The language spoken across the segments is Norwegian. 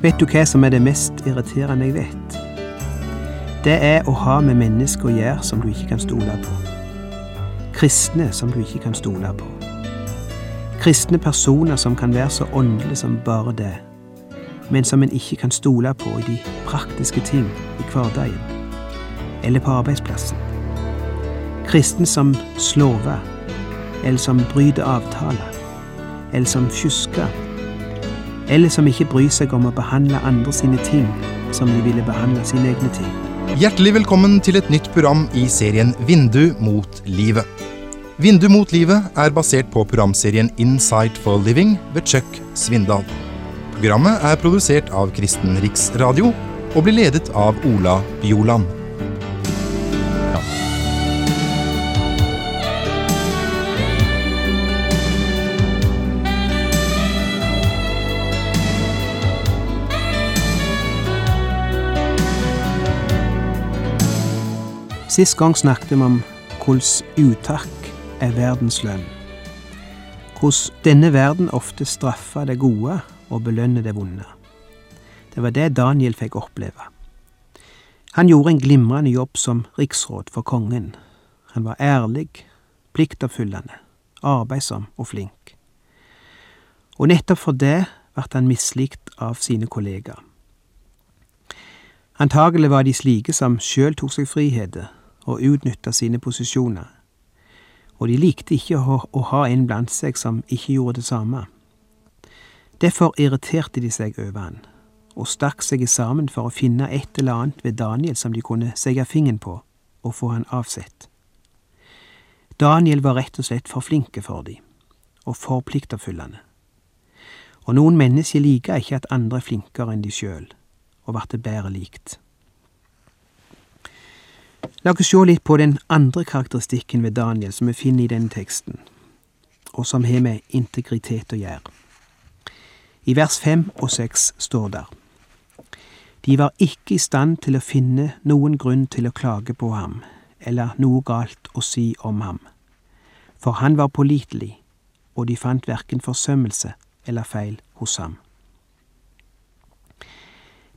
Vet du hva som er det mest irriterende jeg vet? Det er å ha med mennesker å gjøre som du ikke kan stole på. Kristne som du ikke kan stole på. Kristne personer som kan være så åndelige som bare det, men som en ikke kan stole på i de praktiske ting i hverdagen eller på arbeidsplassen. Kristne som slover, eller som bryter avtaler, eller som fjusker, eller som ikke bryr seg om å behandle andre sine ting som de ville behandle sine egne ting. Hjertelig velkommen til et nytt program i serien Vindu mot livet. Vindu mot livet er basert på programserien Insight for Living ved Chuck Svindal. Programmet er produsert av Kristen Riksradio og blir ledet av Ola Bjoland. Sist gang snakket vi om hvordan utakk er verdens lønn. Hvordan denne verden ofte straffer det gode og belønner det vonde. Det var det Daniel fikk oppleve. Han gjorde en glimrende jobb som riksråd for kongen. Han var ærlig, pliktoppfyllende, arbeidsom og flink. Og nettopp for det ble han mislikt av sine kollegaer. Antagelig var de slike som sjøl tok seg friheter og utnytta sine posisjoner, og de likte ikke å, ha en blant seg som ikke gjorde det samme. Derfor irriterte de seg over han, og stakk seg sammen for å finne et eller annet ved Daniel som de kunne sette fingeren på og få han avsett. Daniel var rett og slett for flinke for de, og for pliktoppfyllende. Og noen mennesker liker ikke at andre er flinkere enn de sjøl, og blir bedre likt. La oss se litt på den andre karakteristikken ved Daniel som vi finner i denne teksten, og som har med integritet å gjøre. I vers fem og seks står der De var ikke i stand til å finne noen grunn til å klage på ham, eller noe galt å si om ham, for han var pålitelig, og de fant verken forsømmelse eller feil hos ham.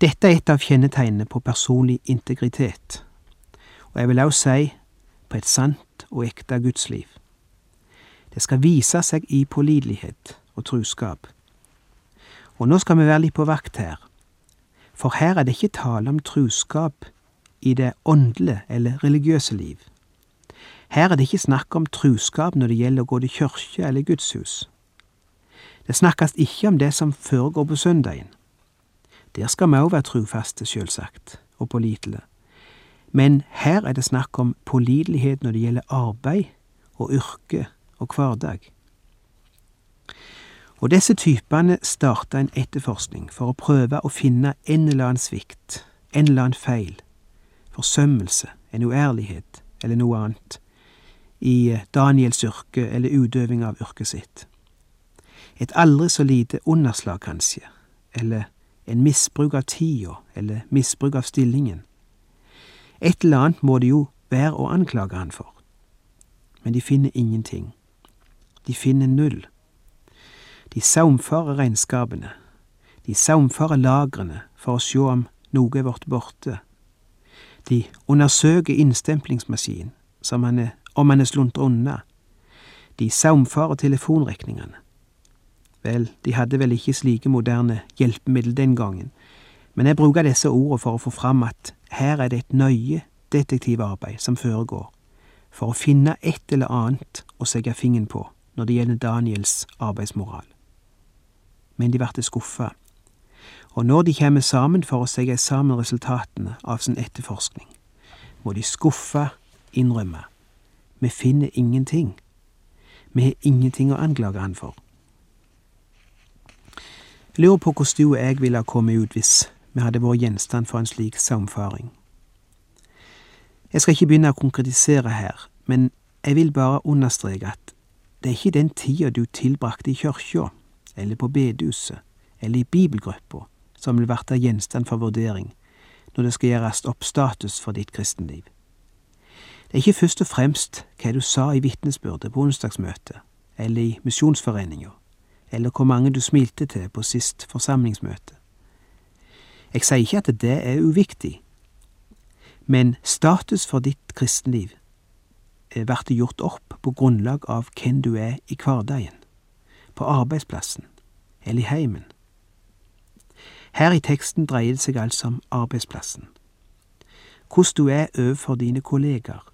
Dette er et av kjennetegnene på personlig integritet og jeg vil også si på et sant og ekte gudsliv. Det skal vise seg i pålidelighet og truskap. Og nå skal vi være litt på vakt her, for her er det ikke tale om truskap i det åndelige eller religiøse liv. Her er det ikke snakk om truskap når det gjelder å gå til kirke eller gudshus. Det snakkes ikke om det som foregår på søndagen. Der skal vi òg være trufaste, sjølsagt, og pålitelige. Men her er det snakk om pålitelighet når det gjelder arbeid og yrke og hverdag. Og disse typene starta en etterforskning for å prøve å finne en eller annen svikt, en eller annen feil, forsømmelse, en uærlighet eller noe annet i Daniels yrke eller utøving av yrket sitt. Et aldri så lite underslag, kanskje, eller en misbruk av tida, eller misbruk av stillingen. Et eller annet må det jo være å anklage han for. Men de finner ingenting. De finner null. De saumfarer regnskapene. De saumfarer lagrene for å se om noe er blitt borte. De undersøker innstemplingsmaskinen som han er, om han er sluntra unna. De saumfarer telefonrekningene. Vel, de hadde vel ikke slike moderne hjelpemiddel den gangen, men jeg bruker disse ordene for å få fram at her er det et nøye detektivarbeid som foregår, for å finne et eller annet å sette fingeren på når det gjelder Daniels arbeidsmoral. Men de ble skuffa, og når de kommer sammen for å sette sammen resultatene av sin etterforskning, må de skuffa innrømme vi finner ingenting, vi har ingenting å anklage han for. Jeg lurer på du og jeg ville ha kommet ut hvis vi hadde vært gjenstand for en slik saumfaring. Jeg skal ikke begynne å konkretisere her, men jeg vil bare understreke at det er ikke den tida du tilbrakte i kyrkja, eller på bedehuset, eller i bibelgruppa, som vil verte gjenstand for vurdering når det skal gjøres opp status for ditt kristenliv. Det er ikke først og fremst hva du sa i vitnesbyrdet på onsdagsmøtet, eller i misjonsforeninga, eller hvor mange du smilte til på sist forsamlingsmøte. Jeg sier ikke at det er uviktig, men status for ditt kristenliv blir gjort opp på grunnlag av hvem du er i hverdagen, på arbeidsplassen eller i heimen. Her i teksten dreier det seg altså om arbeidsplassen, hvordan du er overfor dine kollegaer,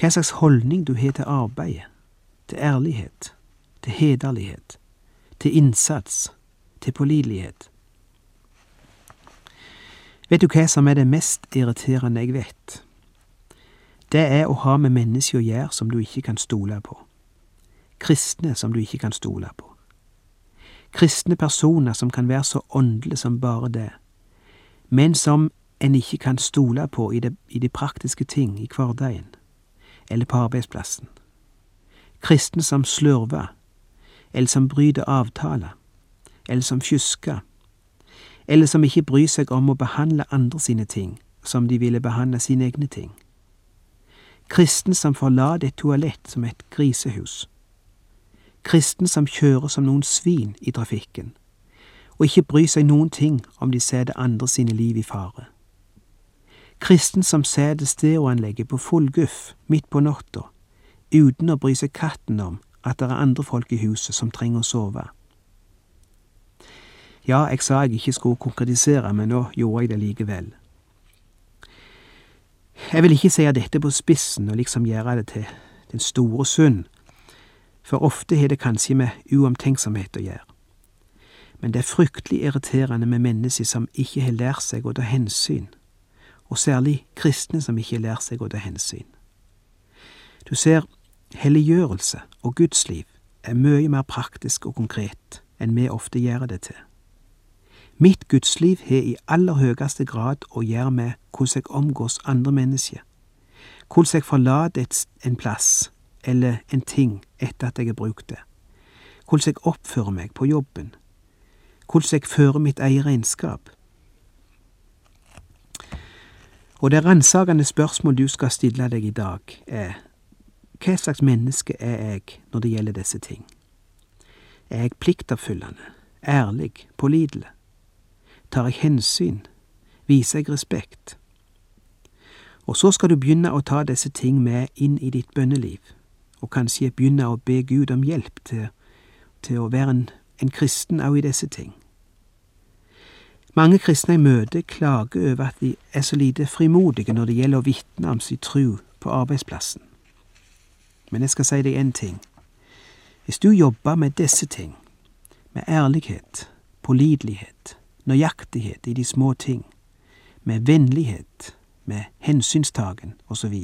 hva slags holdning du har til arbeidet, til ærlighet, til hederlighet, til innsats, til pålidelighet. Vet du hva som er det mest irriterende jeg vet? Det er å ha med mennesker å gjøre som du ikke kan stole på. Kristne som du ikke kan stole på. Kristne personer som kan være så åndelige som bare det, men som en ikke kan stole på i, det, i de praktiske ting i hverdagen eller på arbeidsplassen. Kristne som slurver, eller som bryter avtaler, eller som fjusker, eller som ikke bryr seg om å behandle andre sine ting som de ville behandle sine egne ting. Kristen som forlater et toalett som et grisehus. Kristen som kjører som noen svin i trafikken, og ikke bryr seg noen ting om de setter andre sine liv i fare. Kristen som setter stereoanlegget på full guff midt på natta, uten å bry seg katten om at det er andre folk i huset som trenger å sove. Ja, jeg sa jeg ikke skulle konkretisere, men nå gjorde jeg det likevel. Jeg vil ikke si dette på spissen og liksom gjøre det til den store synd, for ofte har det kanskje med uomtenksomhet å gjøre. Men det er fryktelig irriterende med mennesker som ikke har lært seg å ta hensyn, og særlig kristne som ikke har lært seg å ta hensyn. Du ser, helliggjørelse og gudsliv er mye mer praktisk og konkret enn vi ofte gjør det til. Mitt gudsliv har i aller høyeste grad å gjøre med hvordan jeg omgås andre mennesker, hvordan jeg forlater en plass eller en ting etter at jeg har brukt det, hvordan jeg oppfører meg på jobben, hvordan jeg fører mitt eget regnskap. Og det ransakende spørsmål du skal stille deg i dag, er hva slags menneske er jeg når det gjelder disse ting? Er jeg pliktoppfyllende, ærlig, pålitelig? Tar jeg hensyn? Viser jeg respekt? Og så skal du begynne å ta disse ting med inn i ditt bønneliv, og kanskje begynne å be Gud om hjelp til, til å være en, en kristen òg i disse ting. Mange kristne jeg møter, klager over at de er så lite frimodige når det gjelder å vitne om sin tro på arbeidsplassen. Men jeg skal si deg én ting. Hvis du jobber med disse ting, med ærlighet, pålidelighet, nøyaktighet i de små ting, med vennlighet, med hensynstagen osv.,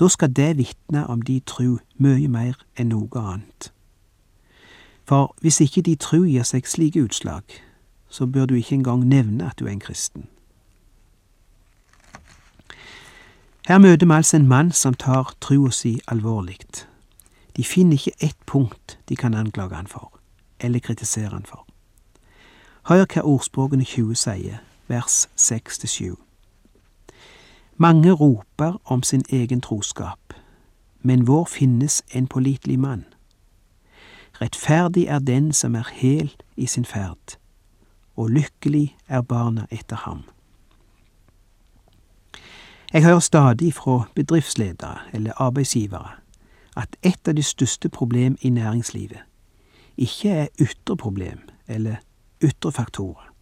da skal det vitne om de tru mye mer enn noe annet. For hvis ikke de tru gir seg slike utslag, så bør du ikke engang nevne at du er en kristen. Her møter vi altså en mann som tar trua si alvorlig. De finner ikke ett punkt de kan anklage han for, eller kritisere han for. Hør hva ordspråkene 20 sier, vers 6-7. Mange roper om sin egen troskap, men hvor finnes en pålitelig mann? Rettferdig er den som er hel i sin ferd, og lykkelig er barna etter ham. Jeg hører stadig fra bedriftsledere eller arbeidsgivere at et av de største problem i næringslivet ikke er ytre problem eller ytre faktorer,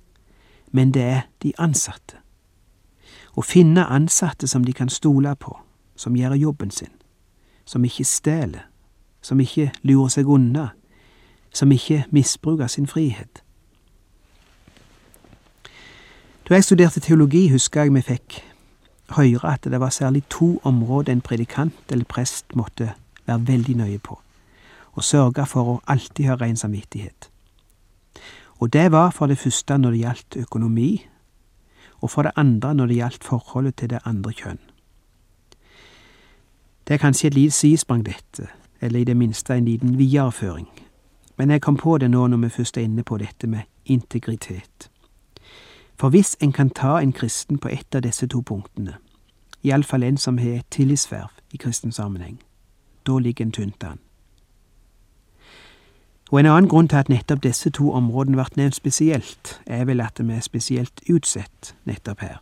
men det er de ansatte. Å finne ansatte som de kan stole på, som gjør jobben sin, som ikke stjeler, som ikke lurer seg unna, som ikke misbruker sin frihet. Da jeg studerte teologi, husker jeg vi fikk høre at det var særlig to områder en predikant eller prest måtte være veldig nøye på, og sørge for å alltid ha ren samvittighet. Og det var for det første når det gjaldt økonomi, og for det andre når det gjaldt forholdet til det andre kjønn. Det er kanskje et lite sidesprang, dette, eller i det minste en liten videreføring, men jeg kom på det nå når vi først er inne på dette med integritet. For hvis en kan ta en kristen på ett av disse to punktene, iallfall en som har et tillitsverv i kristen sammenheng, da ligger en tynt an. Og en annen grunn til at nettopp disse to områdene ble nevnt spesielt, er vel at vi er spesielt utsatt nettopp her.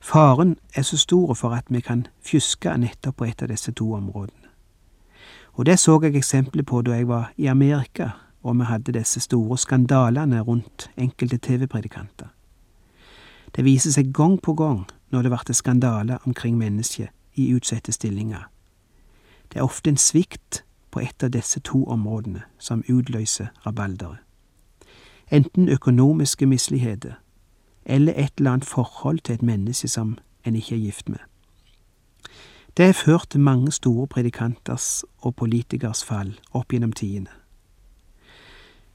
Faren er så stor for at vi kan fjuske nettopp på et av disse to områdene. Og det så jeg eksempler på da jeg var i Amerika og vi hadde disse store skandalene rundt enkelte TV-predikanter. Det viser seg gang på gang når det ble skandaler omkring mennesker i utsatte stillinger. Det er ofte en svikt på et av disse to områdene som utløser rabalderet. Enten økonomiske misligheter eller et eller annet forhold til et menneske som en ikke er gift med. Det har ført til mange store predikanters og politikers fall opp gjennom tidene.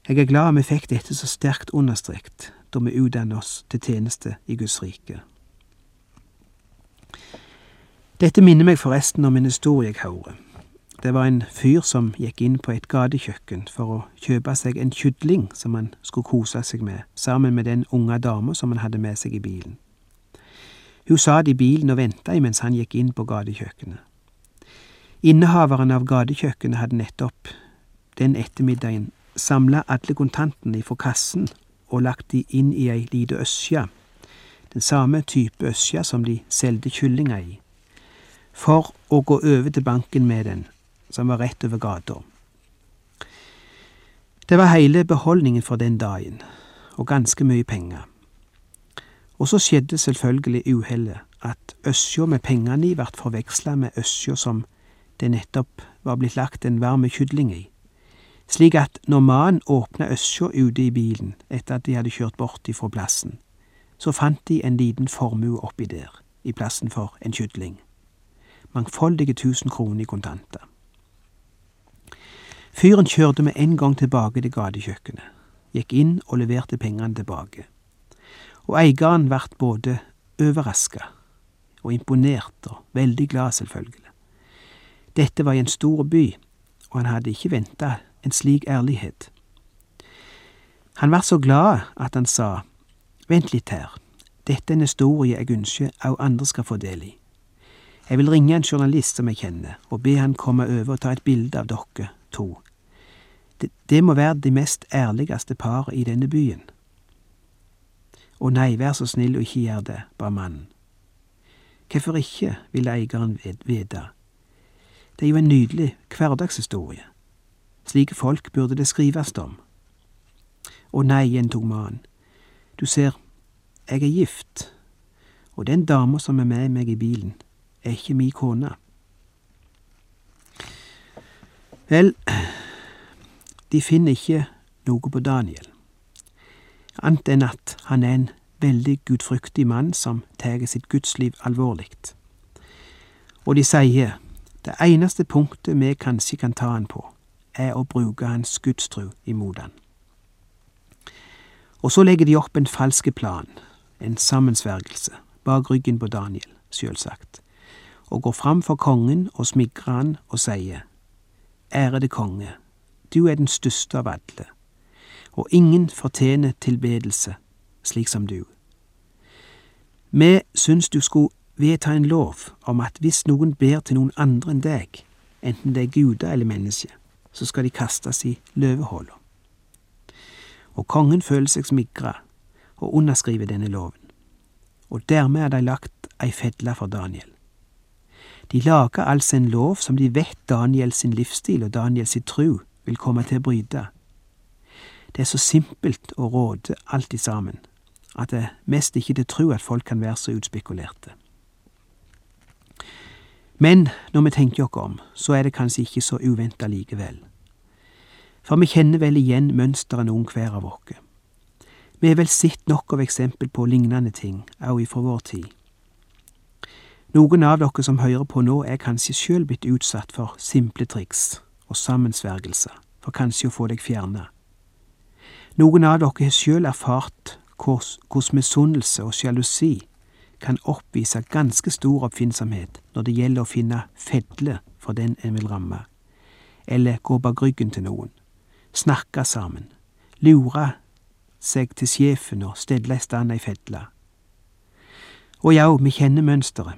Jeg er glad vi fikk dette så sterkt understreket da vi utdannet oss til tjeneste i Guds rike. Dette minner meg forresten om en historie jeg hører. Det var en fyr som gikk inn på et gatekjøkken for å kjøpe seg en kylling som han skulle kose seg med, sammen med den unge dama som han hadde med seg i bilen. Hun satt i bilen og venta imens han gikk inn på gatekjøkkenet. Innehaveren av gatekjøkkenet hadde nettopp den ettermiddagen samla alle kontantene fra kassen og lagt de inn i ei lita øsje, den samme type øsje som de solgte kyllinger i, for å gå over til banken med den som var rett over gata. Det var hele beholdningen for den dagen, og ganske mye penger. Og så skjedde selvfølgelig uhellet at øsja med pengene i ble forveksla med øsja som det nettopp var blitt lagt en varm kylling i, slik at når mannen åpna øsja ute i bilen etter at de hadde kjørt bort ifra plassen, så fant de en liten formue oppi der, i plassen for en kylling. Mangfoldige tusen kroner i kontanter. Fyren kjørte med en gang tilbake til gatekjøkkenet, gikk inn og leverte pengene tilbake. Og eieren ble både overraska og imponert og veldig glad, selvfølgelig. Dette var i en stor by, og han hadde ikke venta en slik ærlighet. Han var så glad at han sa, Vent litt her, dette er en historie jeg ønsker òg andre skal få del i. Jeg vil ringe en journalist som jeg kjenner, og be han komme over og ta et bilde av dere to. Det, må være det mest ærligste paret i denne byen. Å nei, vær så snill og ikke gjør det, ba mannen. Hvorfor ikke, ville eieren vite. Det er jo en nydelig hverdagshistorie. Slike folk burde det skrives om. Å nei, gjentok mannen. Du ser, jeg er gift, og den dama som er med meg i bilen, er ikke mi kone. Vel, de finner ikke noe på Daniel, annet enn at han er en veldig gudfryktig mann som tar sitt gudsliv alvorlig. Og de sier det eneste punktet vi kanskje kan ta han på, er å bruke hans gudstru imot han. Og så legger de opp en falsk plan, en sammensvergelse, bak ryggen på Daniel, sjølsagt, og går fram for kongen og smigrer han og sier, Ærede konge, du er den største av alle, og ingen fortjener tilbedelse slik som du. Vi syns du skulle vedta en lov om at hvis noen ber til noen andre enn deg, enten det er guder eller mennesker, så skal de kastes i løvehulla. Og kongen føler seg smigra og underskriver denne loven. Og dermed er de lagt ei fedle for Daniel. De lager altså en lov som de vet Daniel sin livsstil og Daniel sin tru vil komme til å bryte. Det er så simpelt å råde alt i sammen at det mest ikke til tru at folk kan være så utspekulerte. Men når vi tenker oss om, så er det kanskje ikke så uventa likevel. For vi kjenner vel igjen mønsteret noen hver av oss. Vi har vel sett nok av eksempel på lignende ting, òg ifra vår tid. Noen av dere som hører på nå, er kanskje sjøl blitt utsatt for simple triks og sammensvergelser for kanskje å få deg fjerna. Noen av dere har sjøl erfart hvordan misunnelse og sjalusi kan oppvise ganske stor oppfinnsomhet når det gjelder å finne fedle for den en vil ramme, eller gå bak ryggen til noen, snakke sammen, lure seg til sjefen og stelle i stand ei fedle. Og ja, vi kjenner mønsteret.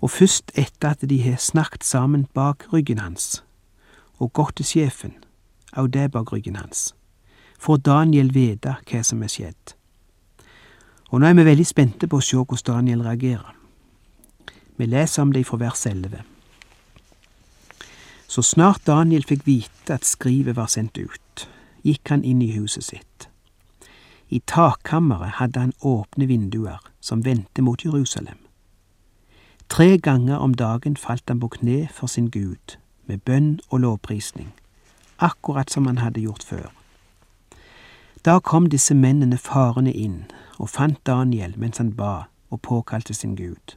Og først etter at de har snakket sammen bak ryggen hans og gått til sjefen, av det bak ryggen hans. Får Daniel vite hva som er skjedd. Og nå er vi veldig spente på å se hvordan Daniel reagerer. Vi leser om det fra vers 11. Så snart Daniel fikk vite at skrivet var sendt ut, gikk han inn i huset sitt. I takkammeret hadde han åpne vinduer som vendte mot Jerusalem. Tre ganger om dagen falt han på kne for sin Gud, med bønn og lovprisning, akkurat som han hadde gjort før. Da kom disse mennene farende inn og fant Daniel mens han ba og påkalte sin Gud.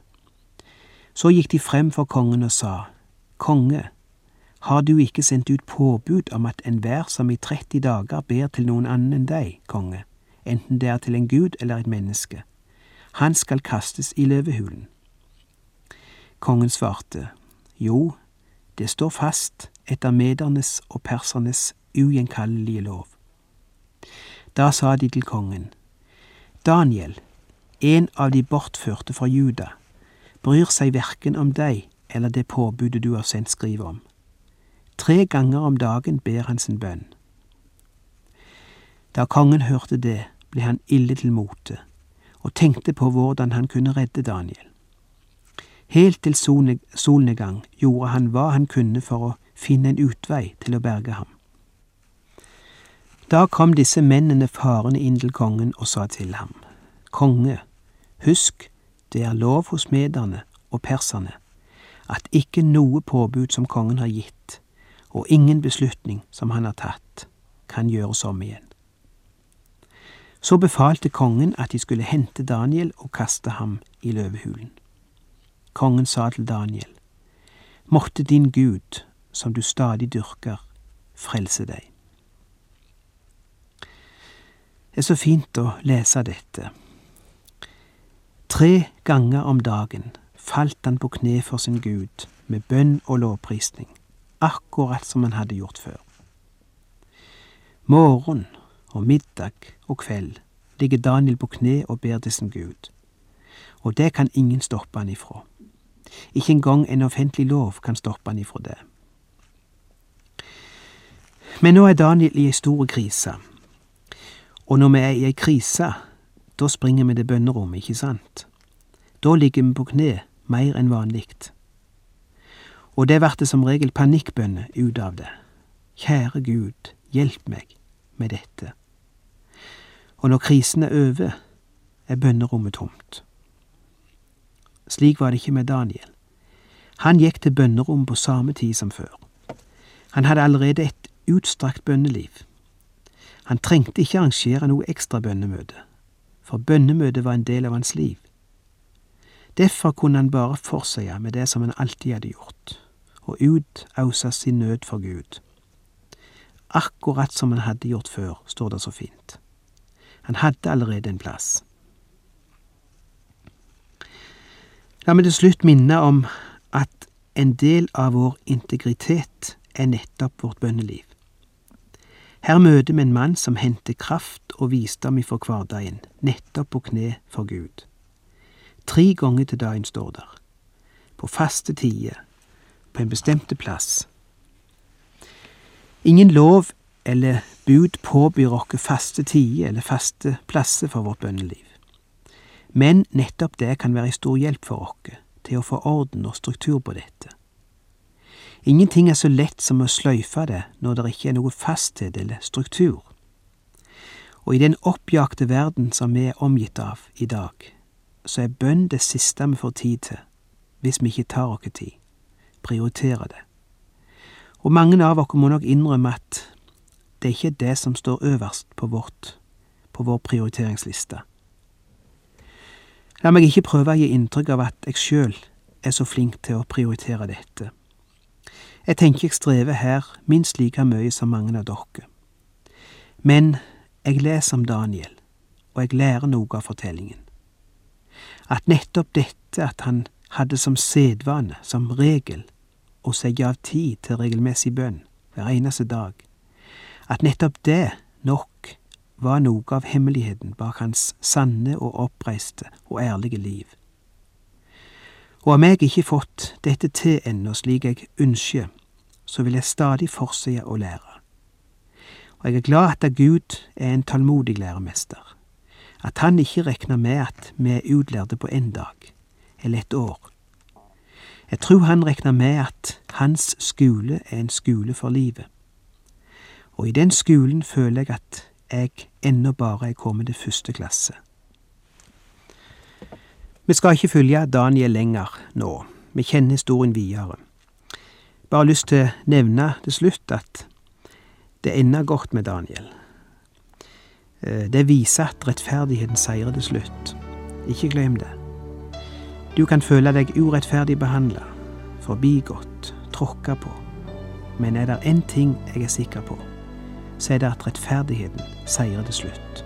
Så gikk de frem for kongen og sa, Konge, har du ikke sendt ut påbud om at enhver som i 30 dager ber til noen annen enn deg, konge, enten det er til en gud eller et menneske, han skal kastes i løvehulen? Kongen svarte, Jo, det står fast etter medernes og persernes ugjenkallelige lov. Da sa de til kongen, Daniel, en av de bortførte fra Juda, bryr seg verken om deg eller det påbudet du har sendt skriv om. Tre ganger om dagen ber han sin bønn. Da kongen hørte det, ble han ille til mote og tenkte på hvordan han kunne redde Daniel. Helt til solnedgang gjorde han hva han kunne for å finne en utvei til å berge ham. Da kom disse mennene farende inn til kongen og sa til ham, Konge, husk, det er lov hos mederne og perserne at ikke noe påbud som kongen har gitt, og ingen beslutning som han har tatt, kan gjøres om igjen. Så befalte kongen at de skulle hente Daniel og kaste ham i løvehulen. Kongen sa til Daniel, Måtte din Gud, som du stadig dyrker, frelse deg. Det er så fint å lese dette. Tre ganger om dagen falt han på kne for sin Gud med bønn og lovprisning, akkurat som han hadde gjort før. Morgen og middag og kveld ligger Daniel på kne og ber til sin Gud. Og det kan ingen stoppe han ifra. Ikke engang en offentlig lov kan stoppe han ifra det. Men nå er Daniel i ei stor krise. Og når vi er i ei krise, da springer vi til bønnerommet, ikke sant? Da ligger vi på kne mer enn vanlig. Og det blir som regel panikkbønner ut av det. Kjære Gud, hjelp meg med dette og når krisen er over, er bønnerommet tomt. Slik var det ikke med Daniel. Han gikk til bønnerom på samme tid som før. Han hadde allerede et utstrakt bønneliv. Han trengte ikke arrangere noe ekstra bønnemøte, for bønnemøtet var en del av hans liv. Derfor kunne han bare fortsette med det som han alltid hadde gjort, og utause sin nød for Gud. Akkurat som han hadde gjort før, står det så fint. Han hadde allerede en plass. La meg til slutt minne om at en del av vår integritet er nettopp vårt bønneliv. Her møter vi en mann som henter kraft og visdom ifra hverdagen, nettopp på kne for Gud. Tre ganger til dagen står der, på faste tider, på en bestemte plass. Ingen lov eller bud påbyr oss faste tider eller faste plasser for vårt bønneliv. Men nettopp det kan være en stor hjelp for oss til å få orden og struktur på dette. Ingenting er så lett som å sløyfe det når det ikke er noe fasthet eller struktur. Og i den oppjagte verden som vi er omgitt av i dag, så er bønn det siste vi får tid til, hvis vi ikke tar oss tid, prioriterer det. Og mange av oss må nok innrømme at det er ikke det som står øverst på vårt, på vår prioriteringsliste. La meg ikke prøve å gi inntrykk av at jeg sjøl er så flink til å prioritere dette. Jeg tenker jeg strever her minst like mye som mange av dere. Men jeg leser om Daniel, og jeg lærer noe av fortellingen. At nettopp dette at han hadde som sedvane, som regel, å sette av tid til regelmessig bønn hver eneste dag, at nettopp det nok var noe av hemmeligheten bak hans sanne og oppreiste og ærlige liv. Og om jeg ikke fått dette til ennå slik jeg ønsker, så vil jeg stadig fortsette å lære. Og jeg er glad at Gud er en tålmodig læremester. At han ikke regner med at vi er utlærte på én dag eller et år. Jeg tror han regner med at hans skole er en skole for livet. Og i den skolen føler jeg at jeg ennå bare er kommet til første klasse. Vi skal ikke følge Daniel lenger nå, vi kjenner historien videre. Bare lyst til å nevne til slutt at det ender godt med Daniel. Eh, det viser at rettferdigheten seirer til slutt. Ikke glem det. Du kan føle deg urettferdig behandla, forbigått, tråkka på. Men er det én ting jeg er sikker på, så er det at rettferdigheten seirer til slutt.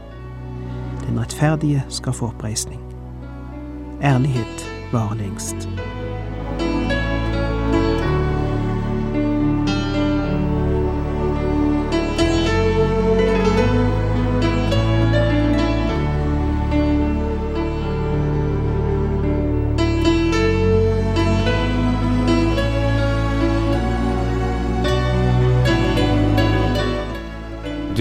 Den rettferdige skal få oppreisning. Ærlighet varer lengst.